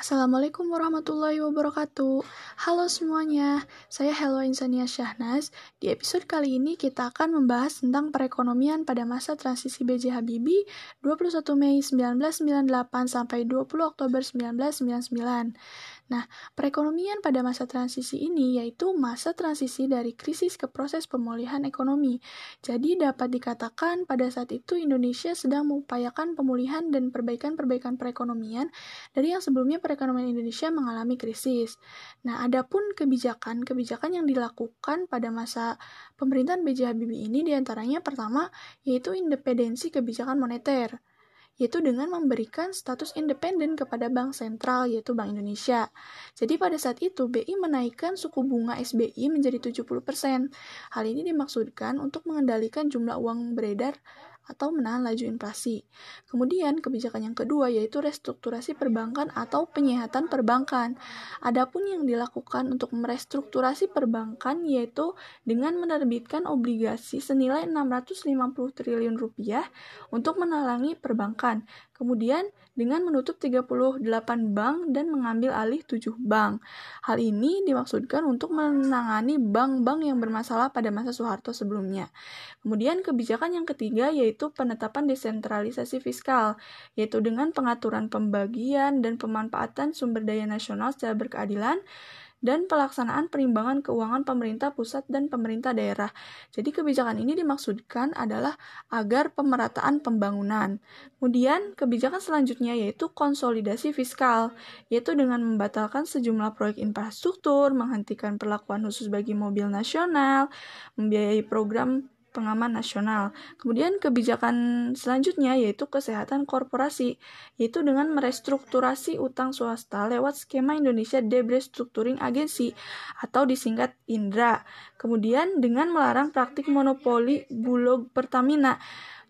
Assalamualaikum warahmatullahi wabarakatuh. Halo semuanya, saya Hello Insania Syahnas. Di episode kali ini kita akan membahas tentang perekonomian pada masa transisi B.J. Habibie 21 Mei 1998 sampai 20 Oktober 1999. Nah, perekonomian pada masa transisi ini yaitu masa transisi dari krisis ke proses pemulihan ekonomi. Jadi dapat dikatakan pada saat itu Indonesia sedang mengupayakan pemulihan dan perbaikan-perbaikan perekonomian dari yang sebelumnya perekonomian Indonesia mengalami krisis. Nah, adapun kebijakan-kebijakan yang dilakukan pada masa pemerintahan B.J. Habibie ini di antaranya pertama yaitu independensi kebijakan moneter yaitu dengan memberikan status independen kepada bank sentral, yaitu Bank Indonesia. Jadi pada saat itu, BI menaikkan suku bunga SBI menjadi 70%. Hal ini dimaksudkan untuk mengendalikan jumlah uang beredar atau menahan laju inflasi. Kemudian, kebijakan yang kedua yaitu restrukturasi perbankan atau penyehatan perbankan. Adapun yang dilakukan untuk merestrukturasi perbankan yaitu dengan menerbitkan obligasi senilai 650 triliun rupiah untuk menalangi perbankan. Kemudian dengan menutup 38 bank dan mengambil alih 7 bank. Hal ini dimaksudkan untuk menangani bank-bank yang bermasalah pada masa Soeharto sebelumnya. Kemudian kebijakan yang ketiga yaitu penetapan desentralisasi fiskal, yaitu dengan pengaturan pembagian dan pemanfaatan sumber daya nasional secara berkeadilan dan pelaksanaan perimbangan keuangan pemerintah pusat dan pemerintah daerah. Jadi kebijakan ini dimaksudkan adalah agar pemerataan pembangunan. Kemudian kebijakan selanjutnya yaitu konsolidasi fiskal, yaitu dengan membatalkan sejumlah proyek infrastruktur, menghentikan perlakuan khusus bagi mobil nasional, membiayai program pengaman nasional. Kemudian kebijakan selanjutnya yaitu kesehatan korporasi, yaitu dengan merestrukturasi utang swasta lewat skema Indonesia Debt Restructuring Agency atau disingkat INDRA. Kemudian dengan melarang praktik monopoli Bulog Pertamina.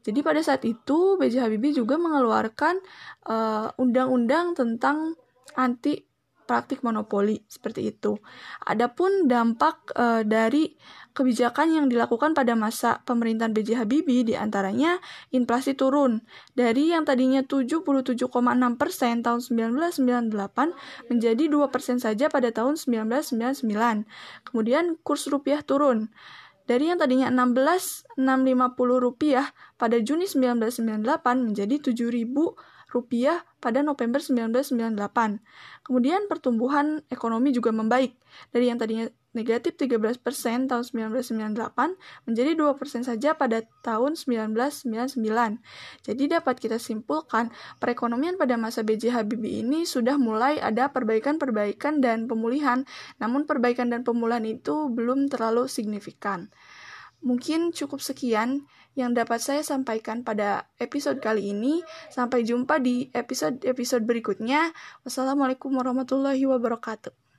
Jadi pada saat itu B.J. Habibie juga mengeluarkan eh, undang-undang uh, tentang anti praktik monopoli seperti itu. Adapun dampak e, dari kebijakan yang dilakukan pada masa pemerintahan B.J. Habibie di antaranya inflasi turun dari yang tadinya 77,6 persen tahun 1998 menjadi 2 persen saja pada tahun 1999. Kemudian kurs rupiah turun dari yang tadinya 16.650 rupiah pada Juni 1998 menjadi 7.000 rupiah pada November 1998. Kemudian pertumbuhan ekonomi juga membaik dari yang tadinya negatif 13% tahun 1998 menjadi 2% saja pada tahun 1999. Jadi dapat kita simpulkan perekonomian pada masa B.J. Habibie ini sudah mulai ada perbaikan-perbaikan dan pemulihan, namun perbaikan dan pemulihan itu belum terlalu signifikan. Mungkin cukup sekian yang dapat saya sampaikan pada episode kali ini. Sampai jumpa di episode-episode berikutnya. Wassalamualaikum warahmatullahi wabarakatuh.